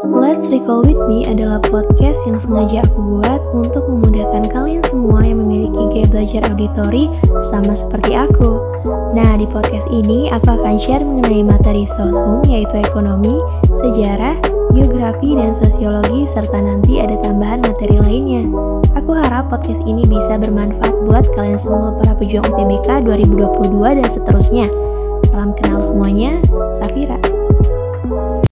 Let's Recall With Me adalah podcast yang sengaja aku buat untuk memudahkan kalian semua yang memiliki gaya belajar auditori sama seperti aku. Nah, di podcast ini aku akan share mengenai materi sosum yaitu ekonomi, sejarah, geografi, dan sosiologi serta nanti ada tambahan materi lainnya. Aku harap podcast ini bisa bermanfaat buat kalian semua para pejuang UTBK 2022 dan seterusnya. Salam kenal semuanya, Safira.